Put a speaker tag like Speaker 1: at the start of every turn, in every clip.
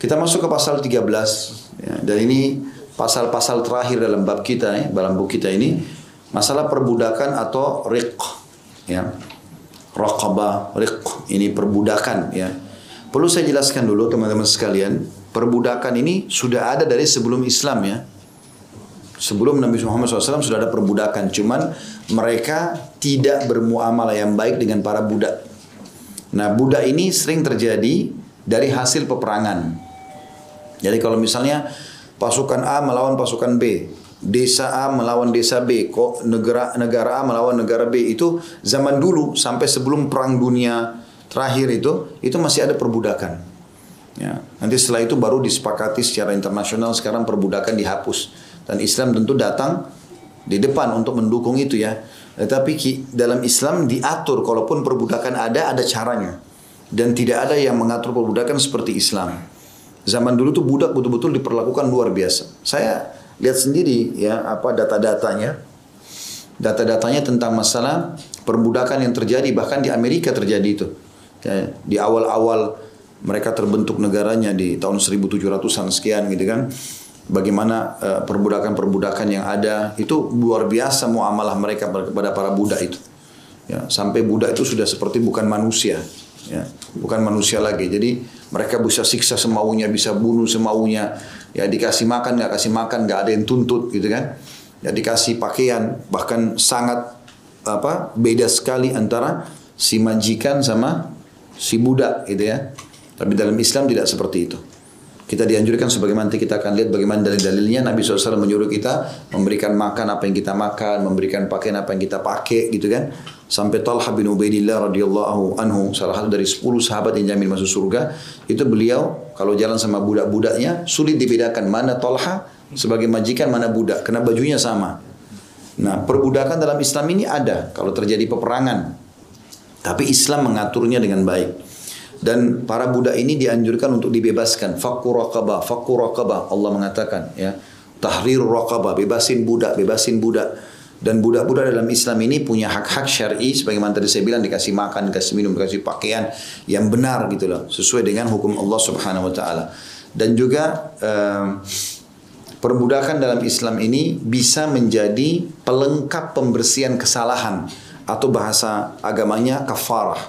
Speaker 1: Kita masuk ke pasal 13 ya, dan ini pasal-pasal terakhir dalam bab kita ya, dalam buku kita ini masalah perbudakan atau riq ya. Raqabah, riq ini perbudakan ya. Perlu saya jelaskan dulu teman-teman sekalian, perbudakan ini sudah ada dari sebelum Islam ya. Sebelum Nabi Muhammad SAW sudah ada perbudakan, cuman mereka tidak bermuamalah yang baik dengan para budak. Nah, budak ini sering terjadi dari hasil peperangan. Jadi kalau misalnya pasukan A melawan pasukan B, desa A melawan desa B, kok negara negara A melawan negara B itu zaman dulu sampai sebelum perang dunia terakhir itu itu masih ada perbudakan. Ya, nanti setelah itu baru disepakati secara internasional sekarang perbudakan dihapus dan Islam tentu datang di depan untuk mendukung itu ya. Tetapi dalam Islam diatur kalaupun perbudakan ada ada caranya dan tidak ada yang mengatur perbudakan seperti Islam. Zaman dulu tuh budak betul-betul diperlakukan luar biasa. Saya lihat sendiri ya apa data-datanya. Data-datanya tentang masalah perbudakan yang terjadi bahkan di Amerika terjadi itu. Ya, di awal-awal mereka terbentuk negaranya di tahun 1700-an sekian gitu kan. Bagaimana uh, perbudakan-perbudakan yang ada itu luar biasa muamalah mereka kepada para budak itu. Ya, sampai budak itu sudah seperti bukan manusia, ya, bukan manusia lagi. Jadi mereka bisa siksa semaunya, bisa bunuh semaunya. Ya dikasih makan, nggak kasih makan, nggak ada yang tuntut gitu kan. Ya dikasih pakaian, bahkan sangat apa beda sekali antara si majikan sama si budak gitu ya. Tapi dalam Islam tidak seperti itu. Kita dianjurkan sebagaimana nanti kita akan lihat bagaimana dalil-dalilnya Nabi SAW menyuruh kita memberikan makan apa yang kita makan, memberikan pakaian apa yang kita pakai gitu kan. Sampai Talha bin Ubaidillah radhiyallahu anhu salah satu dari 10 sahabat yang jamin masuk surga itu beliau kalau jalan sama budak-budaknya sulit dibedakan mana Talha sebagai majikan mana budak karena bajunya sama. Nah, perbudakan dalam Islam ini ada kalau terjadi peperangan. Tapi Islam mengaturnya dengan baik dan para budak ini dianjurkan untuk dibebaskan fakku raqabah fakku raqabah Allah mengatakan ya tahrir raqabah bebasin budak bebasin budak dan budak-budak dalam Islam ini punya hak-hak syar'i sebagaimana tadi saya bilang dikasih makan, dikasih minum, dikasih pakaian yang benar gitu loh, sesuai dengan hukum Allah Subhanahu wa taala. Dan juga um, perbudakan dalam Islam ini bisa menjadi pelengkap pembersihan kesalahan atau bahasa agamanya kafarah.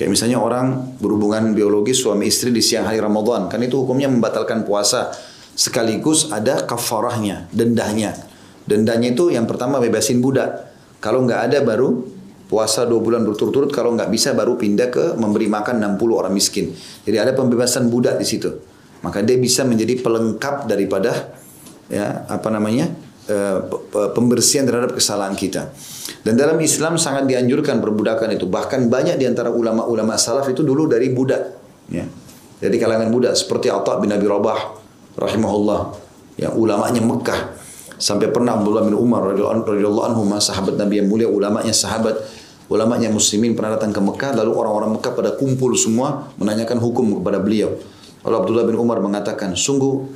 Speaker 1: Kayak misalnya orang berhubungan biologis suami istri di siang hari Ramadan, kan itu hukumnya membatalkan puasa. Sekaligus ada kafarahnya, dendahnya. Dendanya itu yang pertama bebasin budak. Kalau nggak ada baru puasa dua bulan berturut-turut. Kalau nggak bisa baru pindah ke memberi makan 60 orang miskin. Jadi ada pembebasan budak di situ. Maka dia bisa menjadi pelengkap daripada ya apa namanya pembersihan terhadap kesalahan kita. Dan dalam Islam sangat dianjurkan perbudakan itu. Bahkan banyak di antara ulama-ulama salaf itu dulu dari budak. Ya. Dari kalangan budak. Seperti Atta bin Abi Rabah rahimahullah. Ya, ulamanya Mekah. Sampai pernah Abdullah bin Umar radhiyallahu anhu sahabat Nabi yang mulia, ulamanya sahabat, ulamanya muslimin pernah datang ke Mekah, lalu orang-orang Mekah pada kumpul semua menanyakan hukum kepada beliau. Lalu Abdullah bin Umar mengatakan, sungguh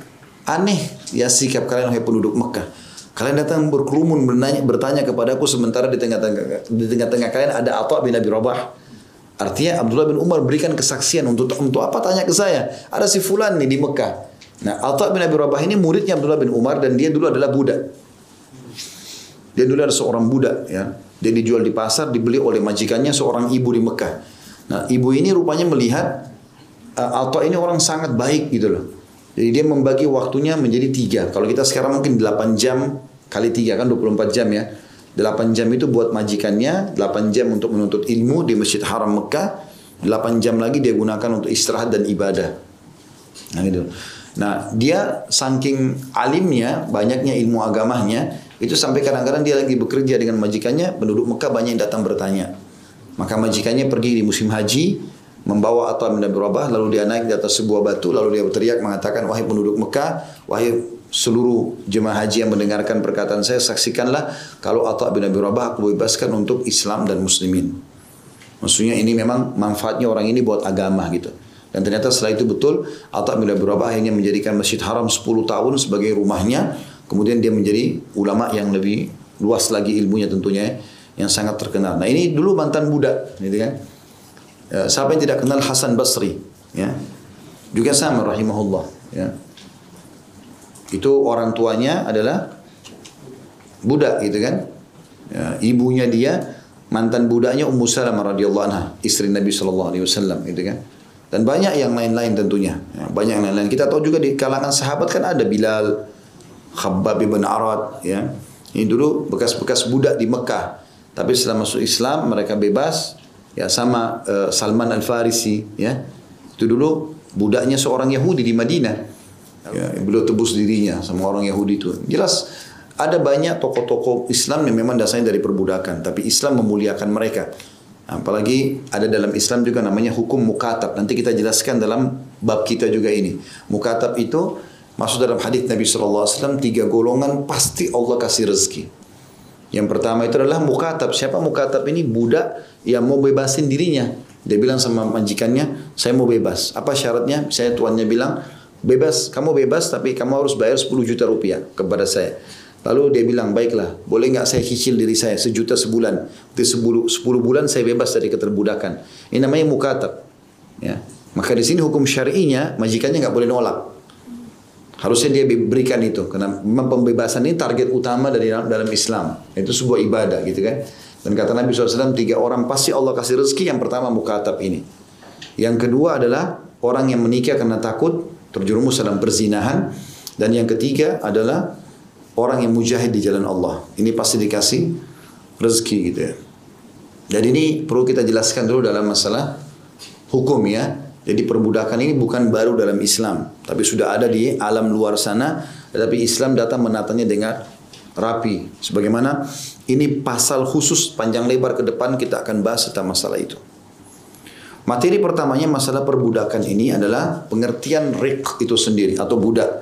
Speaker 1: aneh ya sikap kalian wahai penduduk Mekah. Kalian datang berkerumun bertanya, bertanya kepadaku sementara di tengah-tengah di tengah-tengah kalian ada Atha bin Abi Rabah. Artinya Abdullah bin Umar berikan kesaksian untuk untuk apa tanya ke saya? Ada si fulan nih di Mekah. Nah, Atha bin Abi Rabah ini muridnya Abdullah bin Umar dan dia dulu adalah budak. Dia dulu adalah seorang budak ya. Dia dijual di pasar, dibeli oleh majikannya seorang ibu di Mekah. Nah, ibu ini rupanya melihat uh, Atha ini orang sangat baik gitu loh. Jadi dia membagi waktunya menjadi tiga. Kalau kita sekarang mungkin 8 jam kali tiga kan 24 jam ya. 8 jam itu buat majikannya, 8 jam untuk menuntut ilmu di Masjid Haram Mekah, 8 jam lagi dia gunakan untuk istirahat dan ibadah. Nah gitu. Nah dia saking alimnya, banyaknya ilmu agamanya, itu sampai kadang-kadang dia lagi bekerja dengan majikannya, penduduk Mekah banyak yang datang bertanya. Maka majikannya pergi di musim haji, membawa Atta bin Abi Rabah lalu dia naik di atas sebuah batu lalu dia berteriak mengatakan wahai penduduk Mekah wahai seluruh jemaah haji yang mendengarkan perkataan saya saksikanlah kalau Atta bin Abi Rabah aku bebaskan untuk Islam dan muslimin. Maksudnya ini memang manfaatnya orang ini buat agama gitu. Dan ternyata setelah itu betul Atta bin Abi Rabah akhirnya menjadikan Masjid Haram 10 tahun sebagai rumahnya. Kemudian dia menjadi ulama yang lebih luas lagi ilmunya tentunya yang sangat terkenal. Nah ini dulu mantan budak gitu kan Ya, siapa yang tidak kenal Hasan Basri? Ya. juga sama rahimahullah. Ya. Itu orang tuanya adalah budak gitu kan. Ya, ibunya dia mantan budaknya Ummu Salamah radhiyallahu anha, istri Nabi sallallahu alaihi wasallam gitu kan. Dan banyak yang lain-lain tentunya. Ya, banyak yang lain-lain. Kita tahu juga di kalangan sahabat kan ada Bilal, Khabbab ibn Arad ya. Ini dulu bekas-bekas budak di Mekah. Tapi setelah masuk Islam mereka bebas ya sama uh, Salman Al-Farisi ya. Itu dulu budaknya seorang Yahudi di Madinah. Ya, beliau tebus dirinya sama orang Yahudi itu. Jelas ada banyak tokoh-tokoh Islam yang memang dasarnya dari perbudakan, tapi Islam memuliakan mereka. Apalagi ada dalam Islam juga namanya hukum mukatab. Nanti kita jelaskan dalam bab kita juga ini. Mukatab itu masuk dalam hadis Nabi SAW tiga golongan pasti Allah kasih rezeki. Yang pertama itu adalah mukatab. Siapa mukatab ini? Budak yang mau bebasin dirinya. Dia bilang sama majikannya, saya mau bebas. Apa syaratnya? Saya tuannya bilang, bebas, kamu bebas tapi kamu harus bayar 10 juta rupiah kepada saya. Lalu dia bilang, baiklah, boleh nggak saya cicil diri saya sejuta sebulan? Di sepuluh, sepuluh bulan saya bebas dari keterbudakan. Ini namanya mukatab. Ya. Maka di sini hukum syar'inya majikannya nggak boleh nolak. Harusnya dia berikan itu karena memang pembebasan ini target utama dari dalam, Islam. Itu sebuah ibadah gitu kan. Dan kata Nabi SAW tiga orang pasti Allah kasih rezeki. Yang pertama mukatab ini. Yang kedua adalah orang yang menikah karena takut terjerumus dalam perzinahan. Dan yang ketiga adalah orang yang mujahid di jalan Allah. Ini pasti dikasih rezeki gitu ya. Jadi ini perlu kita jelaskan dulu dalam masalah hukum ya. Jadi perbudakan ini bukan baru dalam Islam, tapi sudah ada di alam luar sana. Tetapi Islam datang menatanya dengan rapi. Sebagaimana ini pasal khusus panjang lebar ke depan kita akan bahas tentang masalah itu. Materi pertamanya masalah perbudakan ini adalah pengertian rik itu sendiri atau budak.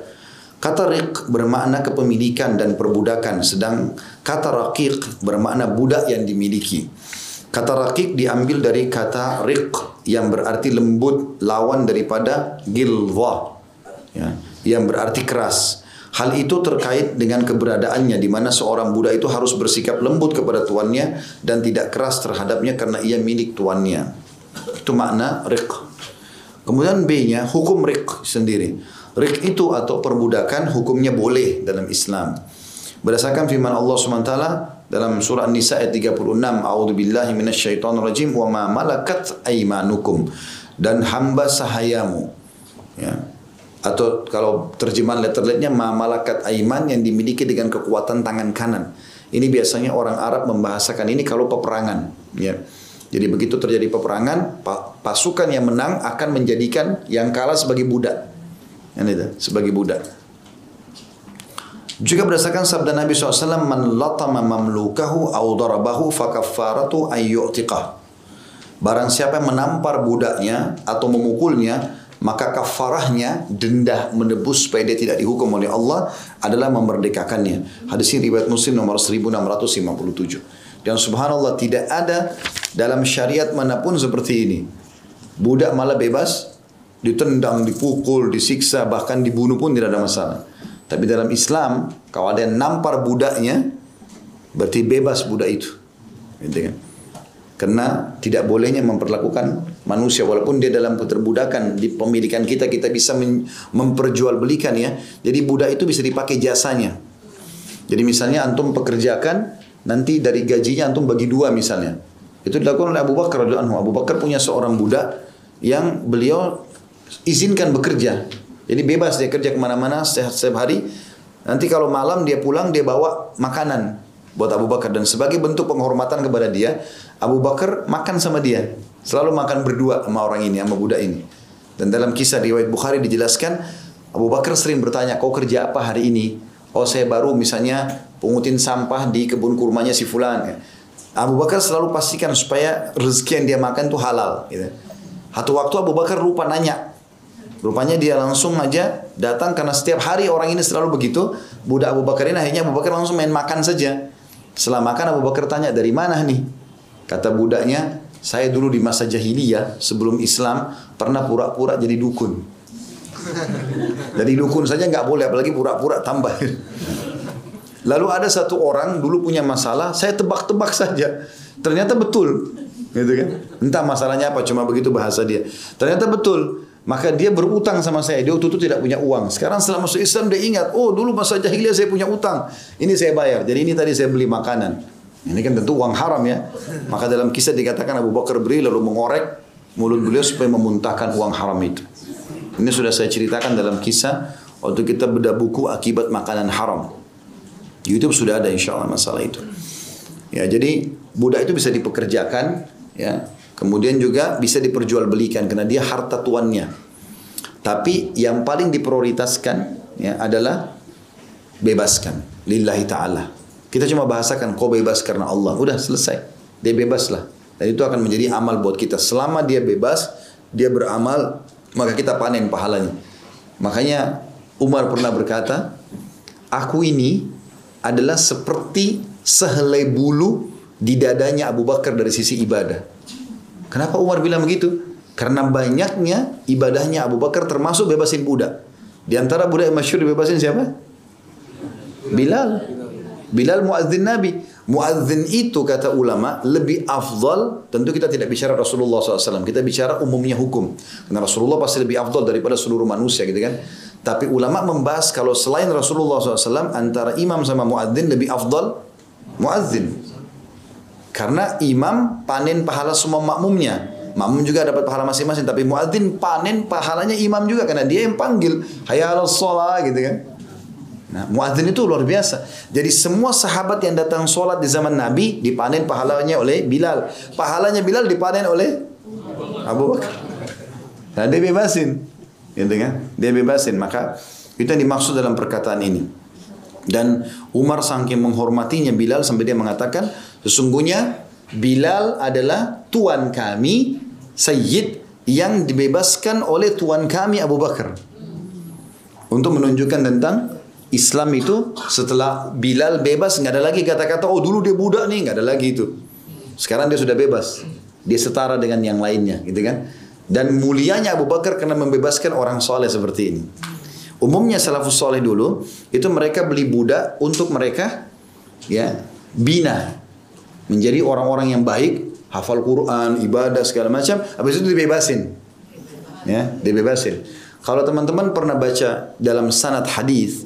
Speaker 1: Kata rik bermakna kepemilikan dan perbudakan, sedang kata rakik bermakna budak yang dimiliki. Kata rakik diambil dari kata rik yang berarti lembut lawan daripada gilwa ya, yang berarti keras. Hal itu terkait dengan keberadaannya di mana seorang budak itu harus bersikap lembut kepada tuannya dan tidak keras terhadapnya karena ia milik tuannya. Itu makna rik. Kemudian B-nya hukum rik sendiri. Rik itu atau perbudakan hukumnya boleh dalam Islam. Berdasarkan firman Allah SWT dalam surah An-Nisa ayat 36, A'udzu billahi minasyaitonir rajim wa ma malakat aymanukum dan hamba sahayamu. Ya. Atau kalau terjemahan letterletnya ma malakat aiman yang dimiliki dengan kekuatan tangan kanan. Ini biasanya orang Arab membahasakan ini kalau peperangan, ya. Jadi begitu terjadi peperangan, pasukan yang menang akan menjadikan yang kalah sebagai budak. Itu, sebagai budak. Juga berdasarkan sabda Nabi SAW, Man latama mamlukahu au darabahu fakaffaratu ayyu'tiqah. Barang siapa yang menampar budaknya atau memukulnya, maka kafarahnya denda menebus supaya dia tidak dihukum oleh Allah adalah memerdekakannya. Hadis ini riwayat Muslim nomor 1657. Dan subhanallah tidak ada dalam syariat mana pun seperti ini. Budak malah bebas ditendang, dipukul, disiksa, bahkan dibunuh pun tidak ada masalah. Tapi dalam Islam, kalau ada yang nampar budaknya, berarti bebas budak itu. Gitu kan? Karena tidak bolehnya memperlakukan manusia walaupun dia dalam keterbudakan di pemilikan kita kita bisa memperjualbelikan ya. Jadi budak itu bisa dipakai jasanya. Jadi misalnya antum pekerjakan nanti dari gajinya antum bagi dua misalnya. Itu dilakukan oleh Abu Bakar Abu Bakar punya seorang budak yang beliau izinkan bekerja. Jadi bebas dia kerja ke mana-mana setiap, hari. Nanti kalau malam dia pulang dia bawa makanan buat Abu Bakar dan sebagai bentuk penghormatan kepada dia, Abu Bakar makan sama dia. Selalu makan berdua sama orang ini, sama budak ini. Dan dalam kisah riwayat Bukhari dijelaskan, Abu Bakar sering bertanya, kau kerja apa hari ini? Oh saya baru misalnya pungutin sampah di kebun kurmanya si Fulan. Abu Bakar selalu pastikan supaya rezeki yang dia makan itu halal. Gitu. Satu waktu Abu Bakar lupa nanya Rupanya dia langsung aja datang karena setiap hari orang ini selalu begitu. Budak Abu Bakar ini akhirnya Abu Bakar langsung main makan saja. Setelah makan Abu Bakar tanya dari mana nih? Kata budaknya, saya dulu di masa jahiliyah sebelum Islam pernah pura-pura jadi dukun. Jadi dukun saja nggak boleh, apalagi pura-pura tambah. Lalu ada satu orang dulu punya masalah, saya tebak-tebak saja. Ternyata betul, gitu kan? Entah masalahnya apa, cuma begitu bahasa dia. Ternyata betul Maka dia berutang sama saya. Dia waktu itu tidak punya uang. Sekarang setelah masuk Islam dia ingat, oh dulu masa jahiliyah saya punya utang. Ini saya bayar. Jadi ini tadi saya beli makanan. Ini kan tentu uang haram ya. Maka dalam kisah dikatakan Abu Bakar beri lalu mengorek mulut beliau supaya memuntahkan uang haram itu. Ini sudah saya ceritakan dalam kisah waktu kita bedah buku akibat makanan haram. YouTube sudah ada insya Allah masalah itu. Ya jadi budak itu bisa dipekerjakan ya Kemudian juga bisa diperjualbelikan karena dia harta tuannya. Tapi yang paling diprioritaskan ya adalah bebaskan lillahi taala. Kita cuma bahasakan kau bebas karena Allah. Udah selesai. Dia bebaslah. Dan itu akan menjadi amal buat kita. Selama dia bebas, dia beramal, maka kita panen pahalanya. Makanya Umar pernah berkata, aku ini adalah seperti sehelai bulu di dadanya Abu Bakar dari sisi ibadah. Kenapa Umar bilang begitu? Karena banyaknya ibadahnya Abu Bakar termasuk bebasin budak. Di antara budak yang masyur dibebasin siapa? Bilal. Bilal muazzin Nabi. Muazzin itu kata ulama lebih afdal. Tentu kita tidak bicara Rasulullah SAW. Kita bicara umumnya hukum. Karena Rasulullah pasti lebih afdal daripada seluruh manusia gitu kan. Tapi ulama membahas kalau selain Rasulullah SAW antara imam sama muazzin lebih afdal muazzin. Karena imam panen pahala semua makmumnya. Makmum juga dapat pahala masing-masing. Tapi muadzin panen pahalanya imam juga. Karena dia yang panggil. Hayya ala sholat gitu kan. Nah, muadzin itu luar biasa. Jadi semua sahabat yang datang sholat di zaman Nabi dipanen pahalanya oleh Bilal. Pahalanya Bilal dipanen oleh Abu Bakar. Nah, dia bebasin. Gitu kan? Dia bebasin. Maka itu yang dimaksud dalam perkataan ini. Dan Umar saking menghormatinya Bilal sampai dia mengatakan, sesungguhnya Bilal adalah tuan kami, Sayyid yang dibebaskan oleh tuan kami Abu Bakar. Untuk menunjukkan tentang Islam itu setelah Bilal bebas nggak ada lagi kata-kata oh dulu dia budak nih nggak ada lagi itu. Sekarang dia sudah bebas. Dia setara dengan yang lainnya gitu kan. Dan mulianya Abu Bakar karena membebaskan orang soleh seperti ini. Umumnya salafus soleh dulu itu mereka beli budak untuk mereka ya bina menjadi orang-orang yang baik, hafal Quran, ibadah segala macam. Habis itu dibebasin, ya dibebasin. Kalau teman-teman pernah baca dalam sanad hadis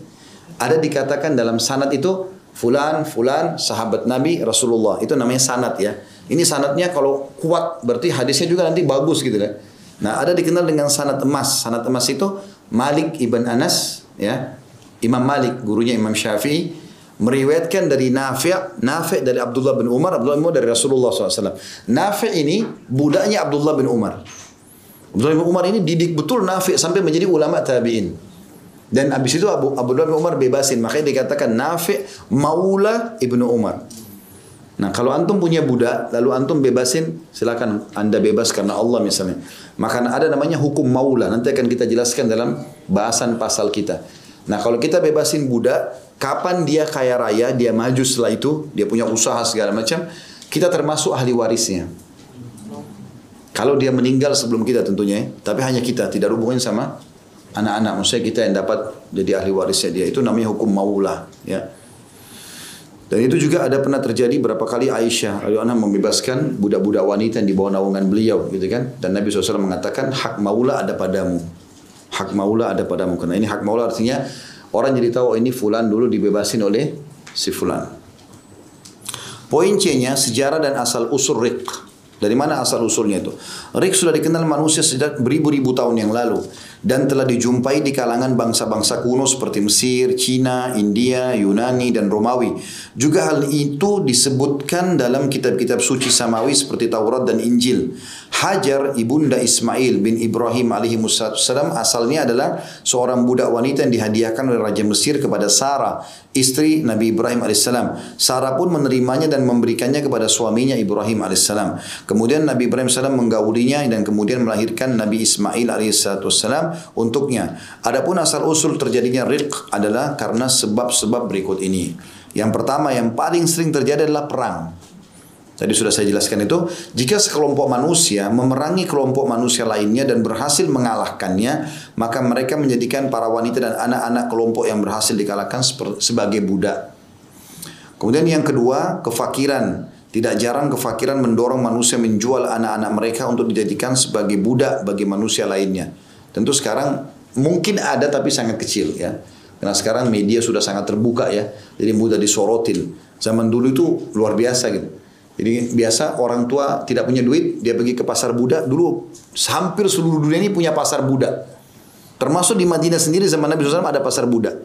Speaker 1: ada dikatakan dalam sanad itu fulan fulan sahabat Nabi Rasulullah itu namanya sanad ya. Ini sanadnya kalau kuat berarti hadisnya juga nanti bagus gitu kan. Nah ada dikenal dengan sanad emas. Sanad emas itu Malik ibn Anas ya Imam Malik gurunya Imam Syafi'i meriwayatkan dari Nafi' Nafi' dari Abdullah bin Umar Abdullah bin Umar dari Rasulullah SAW Nafi' ini budaknya Abdullah bin Umar. Abdullah bin Umar ini didik betul Nafi' sampai menjadi ulama tabi'in. Dan habis itu Abu Abdullah bin Umar bebasin. Makanya dikatakan Nafi' Maula ibnu Umar. Nah kalau antum punya budak, lalu antum bebasin, silakan anda bebas karena Allah misalnya. Maka ada namanya hukum maula, nanti akan kita jelaskan dalam bahasan pasal kita. Nah kalau kita bebasin budak, kapan dia kaya raya, dia maju setelah itu, dia punya usaha segala macam, kita termasuk ahli warisnya. Kalau dia meninggal sebelum kita tentunya, tapi hanya kita, tidak hubungan sama anak-anak. Maksudnya kita yang dapat jadi ahli warisnya dia. Itu namanya hukum maula. Ya. Dan itu juga ada pernah terjadi berapa kali Aisyah radhiyallahu membebaskan budak-budak wanita yang di bawah naungan beliau gitu kan. Dan Nabi SAW mengatakan hak maula ada padamu. Hak maula ada padamu. Karena ini hak maula artinya orang jadi tahu oh, ini fulan dulu dibebasin oleh si fulan. Poin C-nya sejarah dan asal usul rik. Dari mana asal usulnya itu? Rik sudah dikenal manusia sejak beribu-ribu tahun yang lalu dan telah dijumpai di kalangan bangsa-bangsa kuno seperti Mesir, Cina, India, Yunani dan Romawi. Juga hal itu disebutkan dalam kitab-kitab suci samawi seperti Taurat dan Injil. Hajar ibunda Ismail bin Ibrahim alaihi salam asalnya adalah seorang budak wanita yang dihadiahkan oleh Raja Mesir kepada Sarah, istri Nabi Ibrahim alaihissalam. Sarah pun menerimanya dan memberikannya kepada suaminya Ibrahim alaihissalam. Kemudian Nabi Ibrahim alaihissalam menggaulinya dan kemudian melahirkan Nabi Ismail alaihissalam untuknya. Adapun asal usul terjadinya rizq adalah karena sebab-sebab berikut ini. Yang pertama yang paling sering terjadi adalah perang. Tadi sudah saya jelaskan itu, jika sekelompok manusia memerangi kelompok manusia lainnya dan berhasil mengalahkannya, maka mereka menjadikan para wanita dan anak-anak kelompok yang berhasil dikalahkan sebagai budak. Kemudian yang kedua, kefakiran. Tidak jarang kefakiran mendorong manusia menjual anak-anak mereka untuk dijadikan sebagai budak bagi manusia lainnya. Tentu sekarang mungkin ada tapi sangat kecil ya. Karena sekarang media sudah sangat terbuka ya, jadi mudah disorotin. Zaman dulu itu luar biasa gitu. Jadi biasa orang tua tidak punya duit, dia pergi ke pasar budak. Dulu hampir seluruh dunia ini punya pasar budak. Termasuk di Madinah sendiri zaman Nabi SAW ada pasar budak.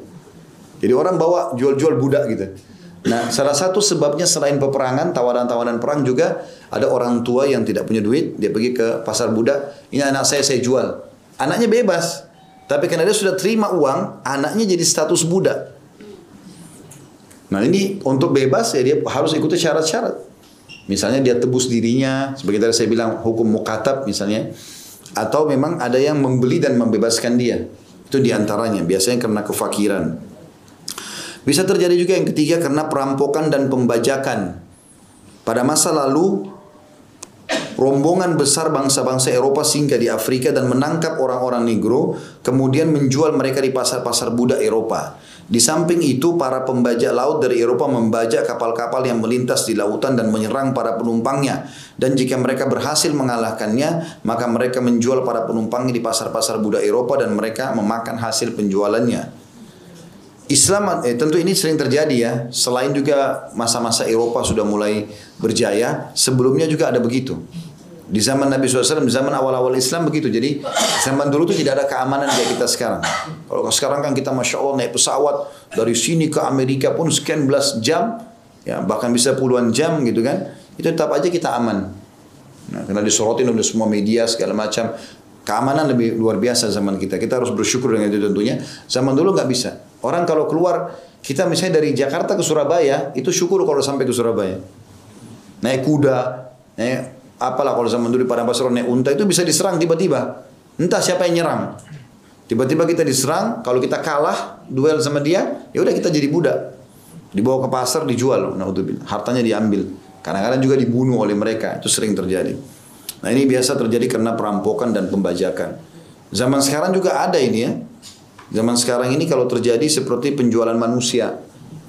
Speaker 1: Jadi orang bawa jual-jual budak gitu. Nah, salah satu sebabnya selain peperangan, tawaran-tawaran perang juga ada orang tua yang tidak punya duit, dia pergi ke pasar budak, ini anak saya saya jual. Anaknya bebas, tapi karena dia sudah terima uang, anaknya jadi status budak. Nah ini untuk bebas ya dia harus ikuti syarat-syarat. Misalnya dia tebus dirinya, seperti tadi saya bilang hukum mukatab misalnya. Atau memang ada yang membeli dan membebaskan dia. Itu di antaranya, biasanya karena kefakiran. Bisa terjadi juga yang ketiga karena perampokan dan pembajakan. Pada masa lalu rombongan besar bangsa-bangsa Eropa singgah di Afrika dan menangkap orang-orang Negro, kemudian menjual mereka di pasar-pasar budak Eropa. Di samping itu, para pembajak laut dari Eropa membajak kapal-kapal yang melintas di lautan dan menyerang para penumpangnya. Dan jika mereka berhasil mengalahkannya, maka mereka menjual para penumpangnya di pasar-pasar budak Eropa dan mereka memakan hasil penjualannya. Islam eh, tentu ini sering terjadi ya. Selain juga masa-masa Eropa sudah mulai berjaya, sebelumnya juga ada begitu. Di zaman Nabi SAW, di zaman awal-awal Islam begitu. Jadi zaman dulu itu tidak ada keamanan kayak kita sekarang. Kalau sekarang kan kita Masya Allah naik pesawat dari sini ke Amerika pun sekian belas jam, ya bahkan bisa puluhan jam gitu kan. Itu tetap aja kita aman. Nah, karena disorotin oleh semua media segala macam. Keamanan lebih luar biasa zaman kita. Kita harus bersyukur dengan itu tentunya. Zaman dulu nggak bisa. Orang kalau keluar, kita misalnya dari Jakarta ke Surabaya, itu syukur kalau sampai ke Surabaya. Naik kuda, naik apalah kalau zaman dulu pada pasar naik unta itu bisa diserang tiba-tiba. Entah siapa yang nyerang. Tiba-tiba kita diserang, kalau kita kalah duel sama dia, ya udah kita jadi budak. Dibawa ke pasar dijual, naudzubillah. Hartanya diambil. Kadang-kadang juga dibunuh oleh mereka, itu sering terjadi. Nah ini biasa terjadi karena perampokan dan pembajakan. Zaman sekarang juga ada ini ya. Zaman sekarang ini kalau terjadi seperti penjualan manusia.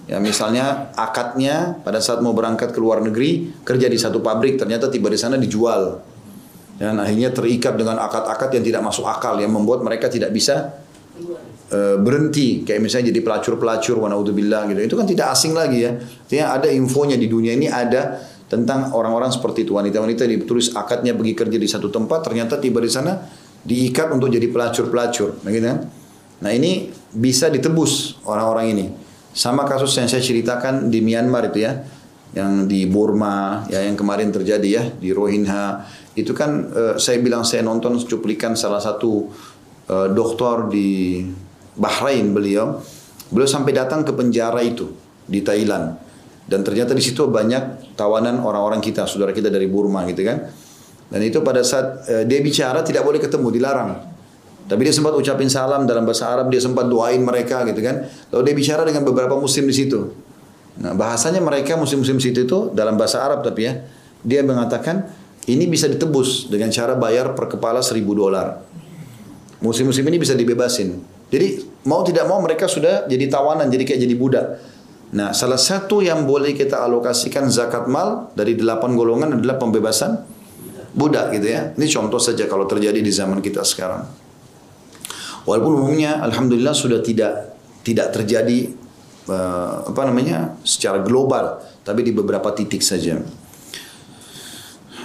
Speaker 1: Ya misalnya akadnya pada saat mau berangkat ke luar negeri kerja di satu pabrik ternyata tiba di sana dijual. Dan akhirnya terikat dengan akad-akad yang tidak masuk akal yang membuat mereka tidak bisa uh, berhenti kayak misalnya jadi pelacur-pelacur wa naudzubillah gitu. Itu kan tidak asing lagi ya. Artinya ada infonya di dunia ini ada tentang orang-orang seperti itu wanita-wanita ditulis akadnya pergi kerja di satu tempat ternyata tiba di sana diikat untuk jadi pelacur-pelacur, gitu kan? Nah ini bisa ditebus orang-orang ini. Sama kasus yang saya ceritakan di Myanmar itu ya, yang di Burma, ya yang kemarin terjadi ya di Rohingya. Itu kan uh, saya bilang saya nonton cuplikan salah satu uh, dokter di Bahrain beliau. Beliau sampai datang ke penjara itu di Thailand. Dan ternyata di situ banyak tawanan orang-orang kita, saudara kita dari Burma gitu kan. Dan itu pada saat uh, dia bicara tidak boleh ketemu, dilarang. Tapi dia sempat ucapin salam dalam bahasa Arab, dia sempat doain mereka gitu kan. Lalu dia bicara dengan beberapa muslim di situ. Nah, bahasanya mereka muslim-muslim situ itu dalam bahasa Arab tapi ya, dia mengatakan ini bisa ditebus dengan cara bayar per kepala seribu dolar. Muslim-muslim ini bisa dibebasin. Jadi mau tidak mau mereka sudah jadi tawanan, jadi kayak jadi budak. Nah, salah satu yang boleh kita alokasikan zakat mal dari delapan golongan adalah pembebasan budak gitu ya. Ini contoh saja kalau terjadi di zaman kita sekarang. Walaupun umumnya alhamdulillah sudah tidak tidak terjadi uh, apa namanya secara global, tapi di beberapa titik saja.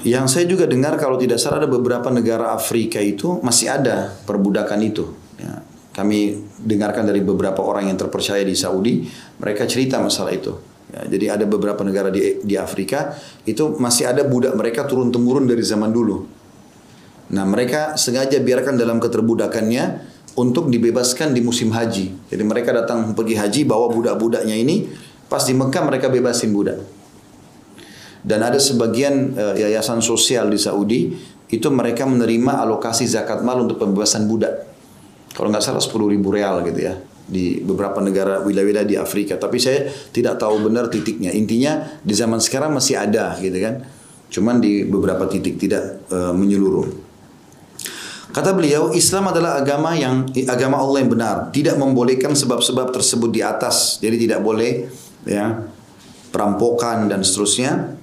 Speaker 1: Yang saya juga dengar kalau tidak salah ada beberapa negara Afrika itu masih ada perbudakan itu. Ya, kami dengarkan dari beberapa orang yang terpercaya di Saudi, mereka cerita masalah itu. Ya, jadi ada beberapa negara di, di Afrika itu masih ada budak mereka turun temurun dari zaman dulu. Nah mereka sengaja biarkan dalam keterbudakannya untuk dibebaskan di musim haji. Jadi mereka datang pergi haji bawa budak-budaknya ini pas di Mekah mereka bebasin budak. Dan ada sebagian uh, yayasan sosial di Saudi itu mereka menerima alokasi zakat mal untuk pembebasan budak. Kalau nggak salah 10 ribu real gitu ya di beberapa negara wilayah-wilayah di Afrika. Tapi saya tidak tahu benar titiknya. Intinya di zaman sekarang masih ada gitu kan. Cuman di beberapa titik tidak uh, menyeluruh. Kata beliau, Islam adalah agama yang agama Allah yang benar, tidak membolehkan sebab-sebab tersebut di atas. Jadi tidak boleh ya perampokan dan seterusnya.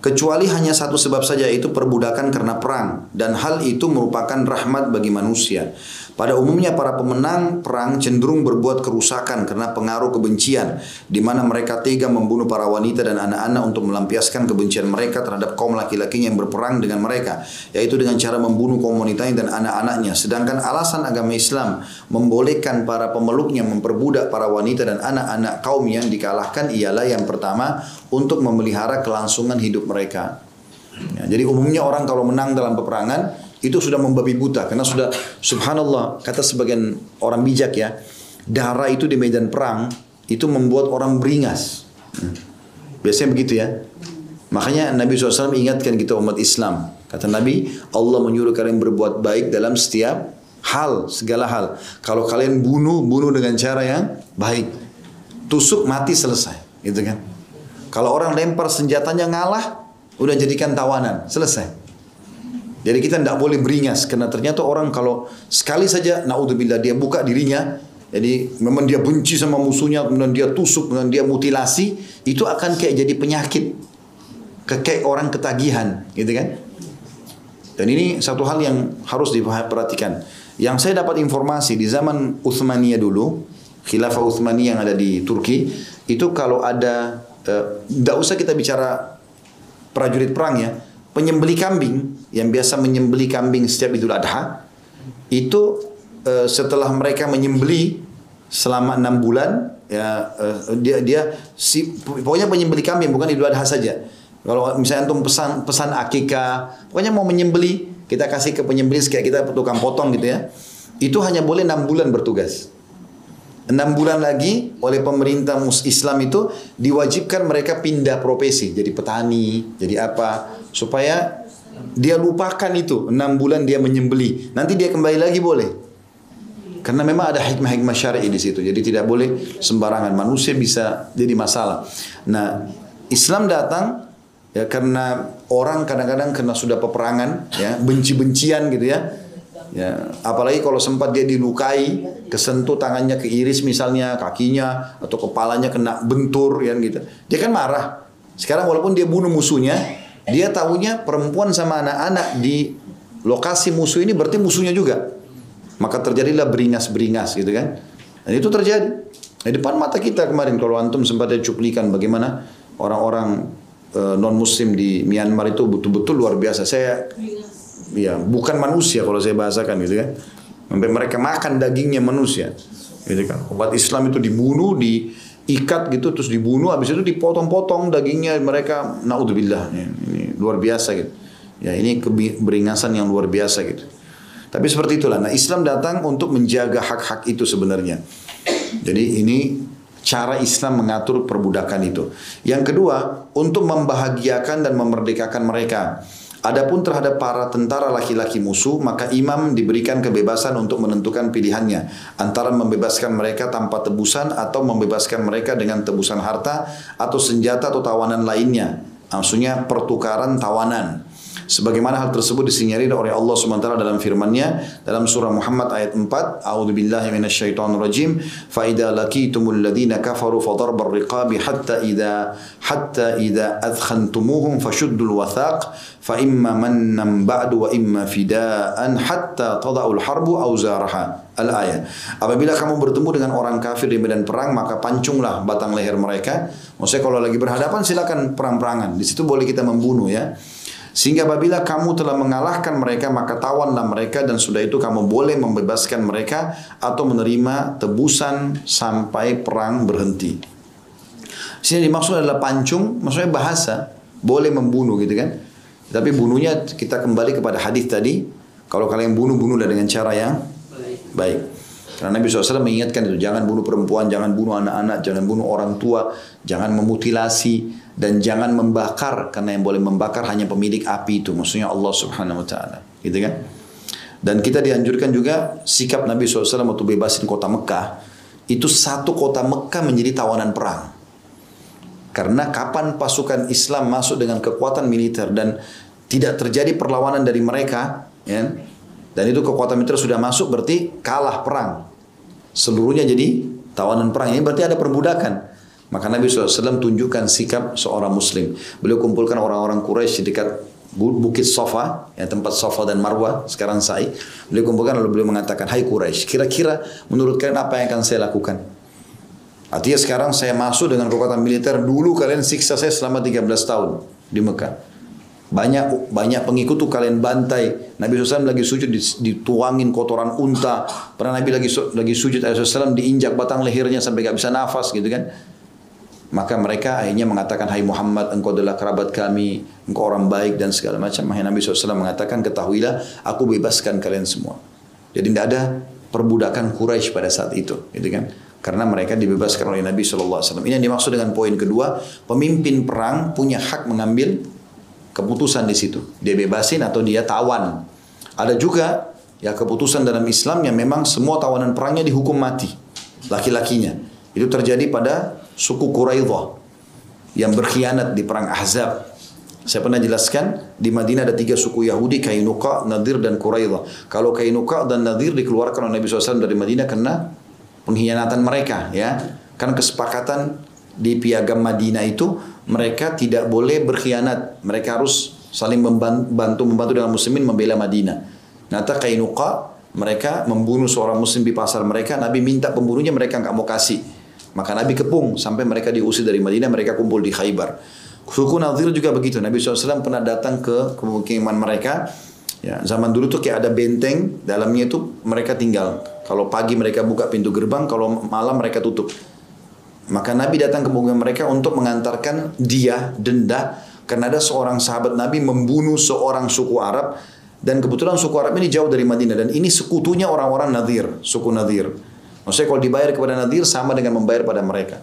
Speaker 1: kecuali hanya satu sebab saja yaitu perbudakan karena perang dan hal itu merupakan rahmat bagi manusia. Pada umumnya para pemenang perang cenderung berbuat kerusakan karena pengaruh kebencian di mana mereka tega membunuh para wanita dan anak-anak untuk melampiaskan kebencian mereka terhadap kaum laki-lakinya yang berperang dengan mereka yaitu dengan cara membunuh kaum wanitanya dan anak-anaknya. Sedangkan alasan agama Islam membolehkan para pemeluknya memperbudak para wanita dan anak-anak kaum yang dikalahkan ialah yang pertama untuk memelihara kelangsungan hidup mereka. Ya, jadi umumnya orang kalau menang dalam peperangan itu sudah membabi buta. Karena sudah subhanallah kata sebagian orang bijak ya darah itu di medan perang itu membuat orang beringas. Hmm. biasanya begitu ya. Makanya Nabi SAW ingatkan kita umat Islam. Kata Nabi Allah menyuruh kalian berbuat baik dalam setiap hal segala hal. Kalau kalian bunuh bunuh dengan cara yang baik. Tusuk mati selesai. Gitu kan? Kalau orang lempar senjatanya ngalah udah jadikan tawanan. Selesai jadi kita tidak boleh beringas karena ternyata orang kalau sekali saja naudzubillah dia buka dirinya jadi memang dia benci sama musuhnya kemudian dia tusuk kemudian dia mutilasi itu akan kayak jadi penyakit kayak orang ketagihan gitu kan. Dan ini satu hal yang harus diperhatikan. Yang saya dapat informasi di zaman Utsmaniyah dulu, khilafah Utsmaniyah yang ada di Turki, itu kalau ada tidak uh, usah kita bicara prajurit perang ya, penyembeli kambing yang biasa menyembeli kambing setiap Idul Adha itu uh, setelah mereka menyembeli selama enam bulan ya uh, dia dia si pokoknya penyembeli kambing bukan Idul Adha saja. Kalau misalnya antum pesan pesan akikah pokoknya mau menyembeli kita kasih ke penyembeli kayak kita tukang potong gitu ya. Itu hanya boleh enam bulan bertugas. Enam bulan lagi oleh pemerintah Islam itu diwajibkan mereka pindah profesi jadi petani jadi apa supaya dia lupakan itu. Enam bulan dia menyembeli. Nanti dia kembali lagi boleh. Karena memang ada hikmah-hikmah syar'i di situ. Jadi tidak boleh sembarangan. Manusia bisa jadi masalah. Nah Islam datang ya karena orang kadang-kadang karena sudah peperangan ya benci-bencian gitu ya. Ya apalagi kalau sempat dia dilukai kesentuh tangannya keiris misalnya kakinya atau kepalanya kena bentur ya gitu. Dia kan marah. Sekarang walaupun dia bunuh musuhnya dia tahunya perempuan sama anak-anak di lokasi musuh ini berarti musuhnya juga. Maka terjadilah beringas-beringas gitu kan. Dan itu terjadi. Di depan mata kita kemarin kalau antum sempat cuplikan bagaimana orang-orang e, non muslim di Myanmar itu betul-betul luar biasa. Saya ya bukan manusia kalau saya bahasakan gitu kan. Sampai mereka makan dagingnya manusia. Gitu kan. Umat Islam itu dibunuh, di ikat gitu terus dibunuh habis itu dipotong-potong dagingnya mereka. Naudzubillah. Ini, ini luar biasa gitu. Ya ini keberingasan yang luar biasa gitu. Tapi seperti itulah. Nah Islam datang untuk menjaga hak-hak itu sebenarnya. Jadi ini cara Islam mengatur perbudakan itu. Yang kedua untuk membahagiakan dan memerdekakan mereka Adapun terhadap para tentara laki-laki musuh, maka imam diberikan kebebasan untuk menentukan pilihannya antara membebaskan mereka tanpa tebusan atau membebaskan mereka dengan tebusan harta atau senjata atau tawanan lainnya. Maksudnya pertukaran tawanan. Sebagaimana hal tersebut disinyalir oleh Allah SWT dalam firman-Nya dalam surah Muhammad ayat 4, A'udzu billahi minasyaitonir rajim, fa idza laqitumul ladzina kafaru fadarbar riqabi hatta idza hatta idza adkhantumuhum fashuddul wathaq fa imma mannan ba'du wa imma fidaan hatta tada'ul harbu auzaraha. Al-ayat. Apabila kamu bertemu dengan orang kafir di medan perang, maka pancunglah batang leher mereka. Maksudnya kalau lagi berhadapan silakan perang-perangan. Di situ boleh kita membunuh ya. Sehingga apabila kamu telah mengalahkan mereka maka tawanlah mereka dan sudah itu kamu boleh membebaskan mereka atau menerima tebusan sampai perang berhenti. Sini dimaksud adalah pancung, maksudnya bahasa, boleh membunuh gitu kan. Tapi bunuhnya kita kembali kepada hadis tadi, kalau kalian bunuh bunuhlah dengan cara yang baik. Karena Nabi SAW mengingatkan itu, jangan bunuh perempuan, jangan bunuh anak-anak, jangan bunuh orang tua, jangan memutilasi, dan jangan membakar karena yang boleh membakar hanya pemilik api itu maksudnya Allah Subhanahu wa taala. Gitu kan? Dan kita dianjurkan juga sikap Nabi SAW waktu bebasin kota Mekah itu satu kota Mekah menjadi tawanan perang. Karena kapan pasukan Islam masuk dengan kekuatan militer dan tidak terjadi perlawanan dari mereka ya, dan itu kekuatan militer sudah masuk berarti kalah perang. Seluruhnya jadi tawanan perang. Ini berarti ada perbudakan Maka Nabi SAW tunjukkan sikap seorang muslim. Beliau kumpulkan orang-orang Quraisy di dekat Bukit Sofa, ya tempat Sofa dan Marwah, sekarang Sa'i. Beliau kumpulkan lalu beliau mengatakan, Hai Quraisy, kira-kira menurut kalian apa yang akan saya lakukan? Artinya sekarang saya masuk dengan kekuatan militer, dulu kalian siksa saya selama 13 tahun di Mekah. Banyak banyak pengikut tuh kalian bantai. Nabi SAW lagi sujud dituangin kotoran unta. Pernah Nabi lagi lagi sujud SAW diinjak batang lehernya sampai gak bisa nafas gitu kan. Maka mereka akhirnya mengatakan, Hai Muhammad, engkau adalah kerabat kami, engkau orang baik dan segala macam. Akhirnya Nabi SAW mengatakan, ketahuilah, aku bebaskan kalian semua. Jadi tidak ada perbudakan Quraisy pada saat itu, gitu kan? Karena mereka dibebaskan oleh Nabi SAW. Ini yang dimaksud dengan poin kedua, pemimpin perang punya hak mengambil keputusan di situ. Dia bebasin atau dia tawan. Ada juga ya keputusan dalam Islam yang memang semua tawanan perangnya dihukum mati laki-lakinya. Itu terjadi pada suku Quraidah yang berkhianat di perang Ahzab. Saya pernah jelaskan di Madinah ada tiga suku Yahudi Kainuka, Nadir dan Quraidah. Kalau Kainuka dan Nadir dikeluarkan oleh Nabi SAW dari Madinah karena pengkhianatan mereka ya. Kan kesepakatan di piagam Madinah itu mereka tidak boleh berkhianat. Mereka harus saling membantu membantu dengan muslimin membela Madinah. Nata Kainuka mereka membunuh seorang muslim di pasar mereka. Nabi minta pembunuhnya mereka nggak mau kasih. Maka Nabi kepung sampai mereka diusir dari Madinah, mereka kumpul di Khaybar. Suku Nadir juga begitu. Nabi SAW pernah datang ke pemukiman mereka. Ya, zaman dulu tuh kayak ada benteng, dalamnya itu mereka tinggal. Kalau pagi mereka buka pintu gerbang, kalau malam mereka tutup. Maka Nabi datang ke pemukiman mereka untuk mengantarkan dia denda karena ada seorang sahabat Nabi membunuh seorang suku Arab dan kebetulan suku Arab ini jauh dari Madinah dan ini sekutunya orang-orang Nadir, suku Nadir. Maksudnya kalau dibayar kepada Nadir sama dengan membayar pada mereka.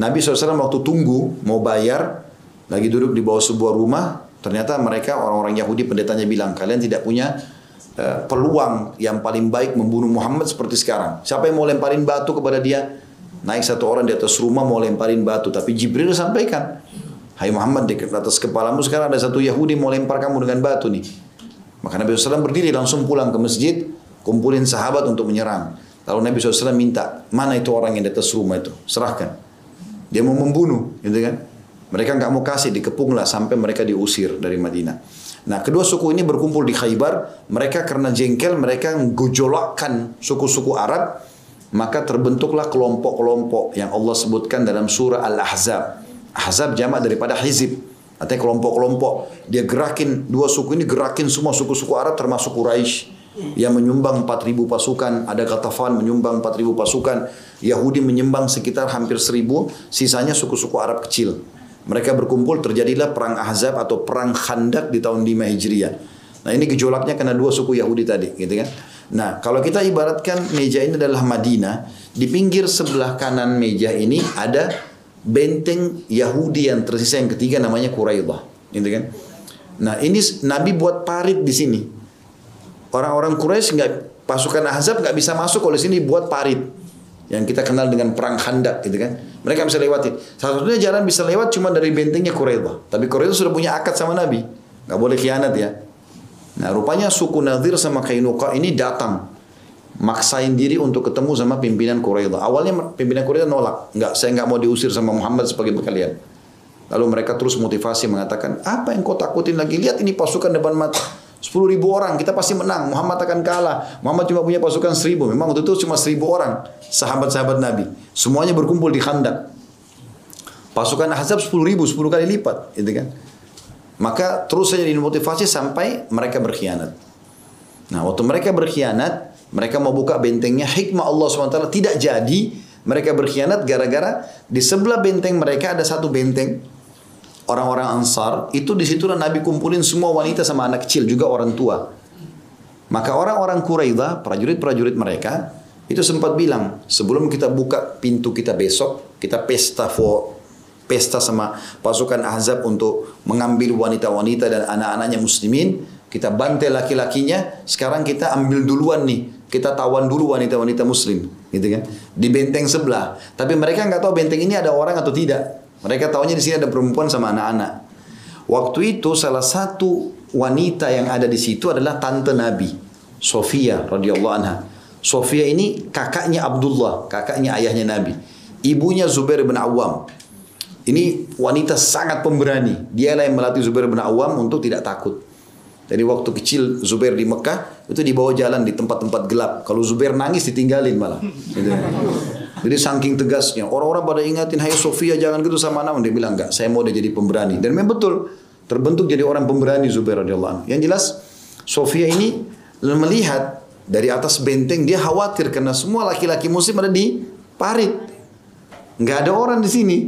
Speaker 1: Nabi SAW waktu tunggu mau bayar, lagi duduk di bawah sebuah rumah, ternyata mereka orang-orang Yahudi pendetanya bilang, kalian tidak punya uh, peluang yang paling baik membunuh Muhammad seperti sekarang. Siapa yang mau lemparin batu kepada dia? Naik satu orang di atas rumah mau lemparin batu, tapi Jibril sampaikan, Hai Muhammad di atas kepalamu sekarang ada satu Yahudi mau lempar kamu dengan batu nih. Maka Nabi SAW berdiri langsung pulang ke masjid, kumpulin sahabat untuk menyerang. Lalu Nabi SAW minta, mana itu orang yang di atas rumah itu? Serahkan. Dia mau membunuh, gitu kan? Mereka nggak mau kasih, dikepunglah sampai mereka diusir dari Madinah. Nah, kedua suku ini berkumpul di Khaybar. Mereka karena jengkel, mereka gojolakkan suku-suku Arab. Maka terbentuklah kelompok-kelompok yang Allah sebutkan dalam surah Al-Ahzab. Ahzab jamak daripada hizib. Artinya kelompok-kelompok. Dia gerakin, dua suku ini gerakin semua suku-suku Arab termasuk Quraisy yang menyumbang 4000 pasukan, ada Katafan menyumbang 4000 pasukan, Yahudi menyumbang sekitar hampir 1000, sisanya suku-suku Arab kecil. Mereka berkumpul terjadilah perang Ahzab atau perang Khandak di tahun 5 Hijriah. Nah, ini gejolaknya karena dua suku Yahudi tadi, gitu kan? Nah, kalau kita ibaratkan meja ini adalah Madinah, di pinggir sebelah kanan meja ini ada benteng Yahudi yang tersisa yang ketiga namanya Quraidah, gitu kan? Nah, ini Nabi buat parit di sini. Orang-orang Quraisy nggak pasukan Ahzab nggak bisa masuk kalau sini buat parit yang kita kenal dengan perang Khandak gitu kan. Mereka bisa lewati. Satu-satunya jalan bisa lewat cuma dari bentengnya Quraidah. Tapi Quraidah sudah punya akad sama Nabi. Nggak boleh khianat ya. Nah rupanya suku Nadir sama Kainuka ini datang. Maksain diri untuk ketemu sama pimpinan Quraidah. Awalnya pimpinan Quraidah nolak. Nggak, saya nggak mau diusir sama Muhammad sebagai kalian. Lalu mereka terus motivasi mengatakan, apa yang kau takutin lagi? Lihat ini pasukan depan mata. 10 ribu orang, kita pasti menang. Muhammad akan kalah. Muhammad cuma punya pasukan seribu. Memang waktu itu cuma seribu orang. Sahabat-sahabat Nabi. Semuanya berkumpul di khandak. Pasukan Ahzab 10 ribu, 10 kali lipat. Gitu kan. Maka terus saja dimotivasi sampai mereka berkhianat. Nah waktu mereka berkhianat, mereka mau buka bentengnya. Hikmah Allah SWT tidak jadi. Mereka berkhianat gara-gara di sebelah benteng mereka ada satu benteng orang-orang Ansar, itu di situlah Nabi kumpulin semua wanita sama anak kecil, juga orang tua. Maka orang-orang Quraidah, prajurit-prajurit mereka, itu sempat bilang, sebelum kita buka pintu kita besok, kita pesta for pesta sama pasukan Ahzab untuk mengambil wanita-wanita dan anak-anaknya muslimin, kita bantai laki-lakinya, sekarang kita ambil duluan nih, kita tawan dulu wanita-wanita muslim, gitu kan? Di benteng sebelah. Tapi mereka nggak tahu benteng ini ada orang atau tidak. Mereka tahunya di sini ada perempuan sama anak-anak. Waktu itu salah satu wanita yang ada di situ adalah tante Nabi, Sofia radhiyallahu anha. Sofia ini kakaknya Abdullah, kakaknya ayahnya Nabi. ibunya Zubair bin Awam. Ini wanita sangat pemberani. Dialah yang melatih Zubair bin Awam untuk tidak takut. Jadi waktu kecil Zubair di Mekah itu dibawa jalan di tempat-tempat gelap. Kalau Zubair nangis ditinggalin malah. Gitu. Jadi saking tegasnya orang-orang pada ingatin Hai Sofia jangan gitu sama anak dia bilang enggak saya mau dia jadi pemberani dan memang betul terbentuk jadi orang pemberani Zubair radhiyallahu. Yang jelas Sofia ini melihat dari atas benteng dia khawatir karena semua laki-laki muslim ada di parit. Enggak ada orang di sini.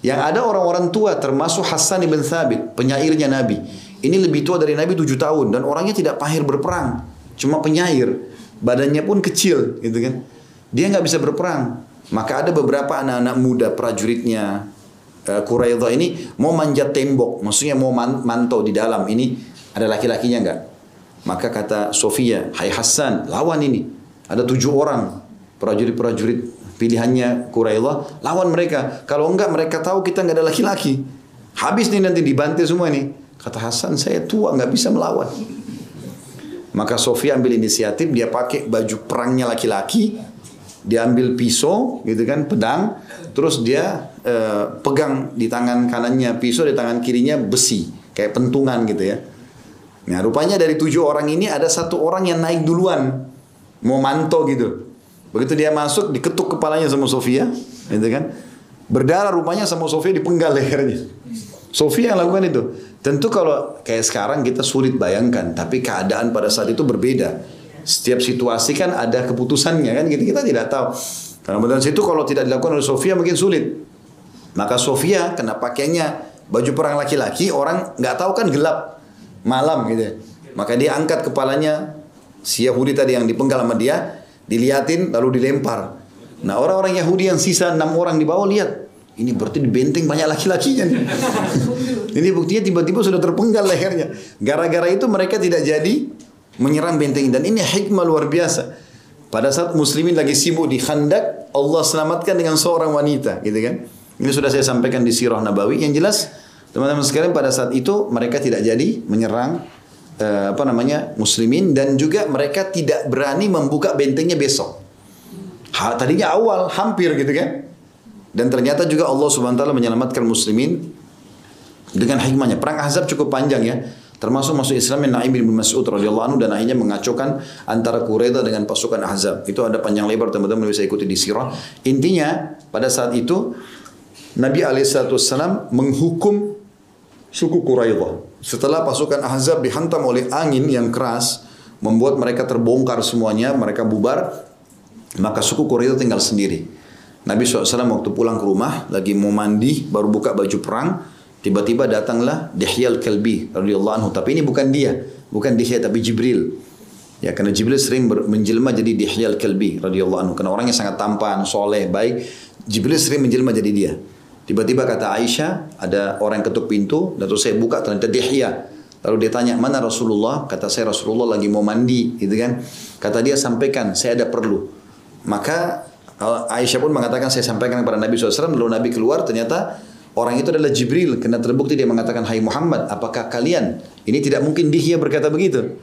Speaker 1: Yang ada orang-orang tua termasuk Hasan ibn Thabit, penyairnya Nabi. Ini lebih tua dari Nabi tujuh tahun dan orangnya tidak pahir berperang, cuma penyair. Badannya pun kecil, gitu kan. Dia nggak bisa berperang. Maka ada beberapa anak-anak muda prajuritnya uh, ini mau manjat tembok, maksudnya mau man mantau di dalam ini ada laki-lakinya nggak? Maka kata Sofia, Hai Hasan, lawan ini. Ada tujuh orang prajurit-prajurit pilihannya Quraidha, lawan mereka. Kalau enggak mereka tahu kita nggak ada laki-laki. Habis nih nanti dibantai semua nih. Kata Hasan, saya tua nggak bisa melawan. Maka Sofia ambil inisiatif, dia pakai baju perangnya laki-laki, dia ambil pisau, gitu kan, pedang, terus dia uh, pegang di tangan kanannya pisau, di tangan kirinya besi, kayak pentungan gitu ya. Nah rupanya dari tujuh orang ini ada satu orang yang naik duluan, mau manto gitu. Begitu dia masuk, diketuk kepalanya sama Sofia, gitu kan. Berdarah rupanya sama Sofia dipenggal lehernya. Sofia yang lakukan itu. Tentu kalau kayak sekarang kita sulit bayangkan, tapi keadaan pada saat itu berbeda. Setiap situasi kan ada keputusannya kan, kita, kita tidak tahu. Karena pada situ kalau tidak dilakukan oleh Sofia mungkin sulit. Maka Sofia kena pakainya baju perang laki-laki, orang nggak tahu kan gelap malam gitu. Maka dia angkat kepalanya si Yahudi tadi yang dipenggal sama dia, diliatin lalu dilempar. Nah orang-orang Yahudi yang sisa enam orang di bawah lihat, ini berarti di benteng banyak laki-lakinya nih. Ini buktinya tiba-tiba sudah terpenggal lehernya. Gara-gara itu mereka tidak jadi menyerang benteng dan ini hikmah luar biasa. Pada saat muslimin lagi sibuk di khandak, Allah selamatkan dengan seorang wanita, gitu kan? Ini sudah saya sampaikan di sirah Nabawi. Yang jelas, teman-teman sekalian pada saat itu mereka tidak jadi menyerang uh, apa namanya muslimin dan juga mereka tidak berani membuka bentengnya besok. Ha, tadinya awal hampir gitu kan? Dan ternyata juga Allah Subhanahu wa taala menyelamatkan muslimin dengan hikmahnya. Perang Ahzab cukup panjang ya. Termasuk masuk Islam yang Naim bin Mas'ud radhiyallahu anhu dan akhirnya mengacaukan antara Quraisy dengan pasukan Ahzab. Itu ada panjang lebar teman-teman bisa ikuti di sirah. Intinya pada saat itu Nabi alaihissalam menghukum suku Quraisy. Setelah pasukan Ahzab dihantam oleh angin yang keras, membuat mereka terbongkar semuanya, mereka bubar, maka suku Quraisy tinggal sendiri. Nabi SAW waktu pulang ke rumah, lagi mau mandi, baru buka baju perang, Tiba-tiba datanglah Dihyal Kalbi radhiyallahu anhu, tapi ini bukan dia, bukan Dihya tapi Jibril. Ya, karena Jibril sering menjelma jadi Dihyal Kalbi radhiyallahu anhu karena orangnya sangat tampan, soleh, baik. Jibril sering menjelma jadi dia. Tiba-tiba kata Aisyah, ada orang ketuk pintu, terus saya buka ternyata Dihya. Lalu dia tanya, mana Rasulullah? Kata saya Rasulullah lagi mau mandi, gitu kan. Kata dia, sampaikan, saya ada perlu. Maka Aisyah pun mengatakan, saya sampaikan kepada Nabi SAW, lalu Nabi keluar, ternyata Orang itu adalah Jibril karena terbukti dia mengatakan Hai Muhammad apakah kalian ini tidak mungkin Dihya berkata begitu.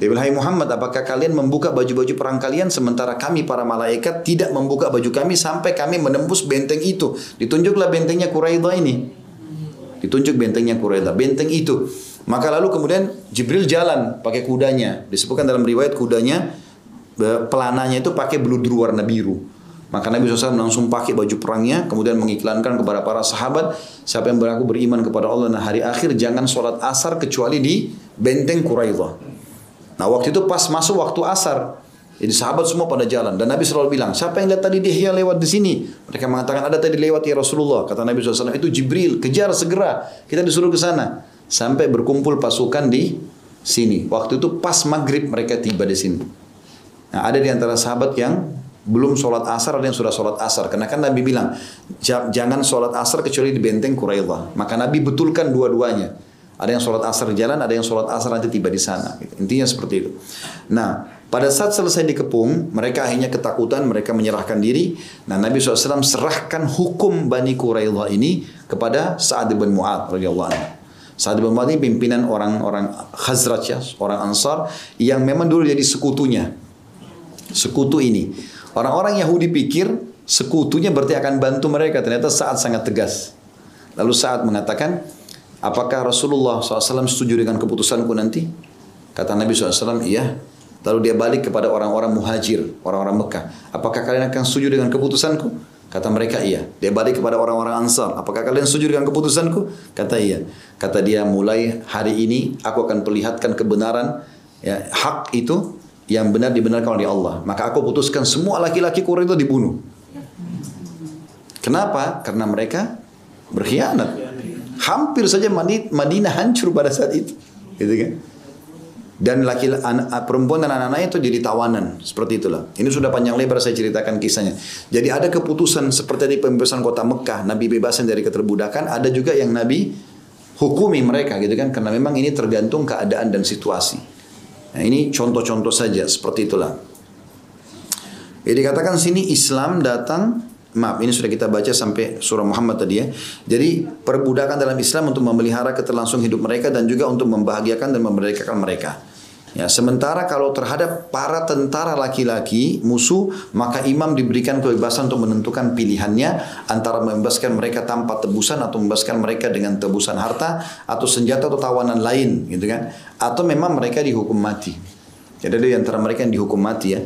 Speaker 1: Dia bilang Hai Muhammad apakah kalian membuka baju-baju perang kalian sementara kami para malaikat tidak membuka baju kami sampai kami menembus benteng itu? Ditunjuklah bentengnya Quraidah ini. Ditunjuk bentengnya Quraidah benteng itu. Maka lalu kemudian Jibril jalan pakai kudanya. Disebutkan dalam riwayat kudanya pelananya itu pakai beludru warna biru maka Nabi SAW langsung pakai baju perangnya, kemudian mengiklankan kepada para sahabat, siapa yang beraku beriman kepada Allah dan hari akhir, jangan sholat asar kecuali di benteng Quraidah. Nah waktu itu pas masuk waktu asar, jadi sahabat semua pada jalan dan Nabi selalu bilang, siapa yang lihat tadi dia lewat di sini? Mereka mengatakan ada tadi lewat ya Rasulullah. Kata Nabi SAW itu Jibril, kejar segera. Kita disuruh ke sana sampai berkumpul pasukan di sini. Waktu itu pas maghrib mereka tiba di sini. Nah, ada di antara sahabat yang belum sholat asar ada yang sudah sholat asar. Karena kan Nabi bilang jangan sholat asar kecuali di benteng Quraidah maka Nabi betulkan dua-duanya. Ada yang sholat asar di jalan ada yang sholat asar nanti tiba di sana. Intinya seperti itu. Nah pada saat selesai dikepung mereka akhirnya ketakutan mereka menyerahkan diri. Nah Nabi SAW serahkan hukum Bani Quraidah ini kepada Sa'ad bin Mu'ad radhiyallahu anhu. Sa'ad bin Mu'ad ini pimpinan orang-orang Khazraj ya orang Ansar yang memang dulu jadi sekutunya. Sekutu ini Orang-orang Yahudi pikir Sekutunya berarti akan bantu mereka. Ternyata saat sangat tegas. Lalu saat mengatakan, apakah Rasulullah SAW setuju dengan keputusanku nanti? Kata Nabi SAW, iya. Lalu dia balik kepada orang-orang muhajir, orang-orang Mekah. Apakah kalian akan setuju dengan keputusanku? Kata mereka iya. Dia balik kepada orang-orang Ansar. Apakah kalian setuju dengan keputusanku? Kata iya. Kata dia mulai hari ini aku akan perlihatkan kebenaran ya, hak itu yang benar dibenarkan oleh Allah. Maka aku putuskan semua laki-laki Quraisy itu dibunuh. Kenapa? Karena mereka berkhianat. Hampir saja Madinah hancur pada saat itu. Gitu kan? Dan laki anak, perempuan dan anak-anaknya itu jadi tawanan seperti itulah. Ini sudah panjang lebar saya ceritakan kisahnya. Jadi ada keputusan seperti di pembebasan kota Mekah, Nabi bebasan dari keterbudakan. Ada juga yang Nabi hukumi mereka gitu kan, karena memang ini tergantung keadaan dan situasi. Nah ini contoh-contoh saja seperti itulah. Jadi katakan sini Islam datang Maaf, ini sudah kita baca sampai surah Muhammad tadi ya. Jadi perbudakan dalam Islam untuk memelihara keterlangsung hidup mereka dan juga untuk membahagiakan dan memerdekakan mereka. Ya, sementara kalau terhadap para tentara laki-laki musuh, maka imam diberikan kebebasan untuk menentukan pilihannya antara membebaskan mereka tanpa tebusan atau membebaskan mereka dengan tebusan harta atau senjata atau tawanan lain, gitu kan? Atau memang mereka dihukum mati. Jadi ada di antara mereka yang dihukum mati ya.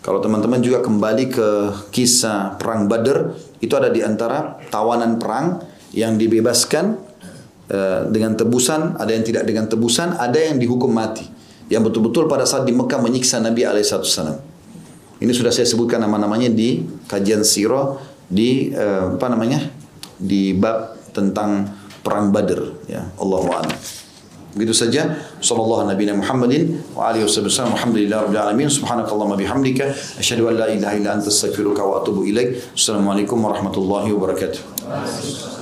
Speaker 1: Kalau teman-teman juga kembali ke kisah perang Badr, itu ada di antara tawanan perang yang dibebaskan uh, dengan tebusan, ada yang tidak dengan tebusan, ada yang dihukum mati. Yang betul-betul pada saat di Mekah menyiksa Nabi alaihissalam. Ini sudah saya sebutkan nama-namanya di kajian sirah di uh, apa namanya? di bab tentang perang Badr ya. Allahu a'lam. Begitu saja. Sallallahu Nabi Muhammadin wa alihi wasallam. Alhamdulillah rabbil alamin. Subhanakallahumma bihamdika asyhadu an la ilaha illa anta astaghfiruka wa atubu ilaik. Assalamualaikum warahmatullahi wabarakatuh.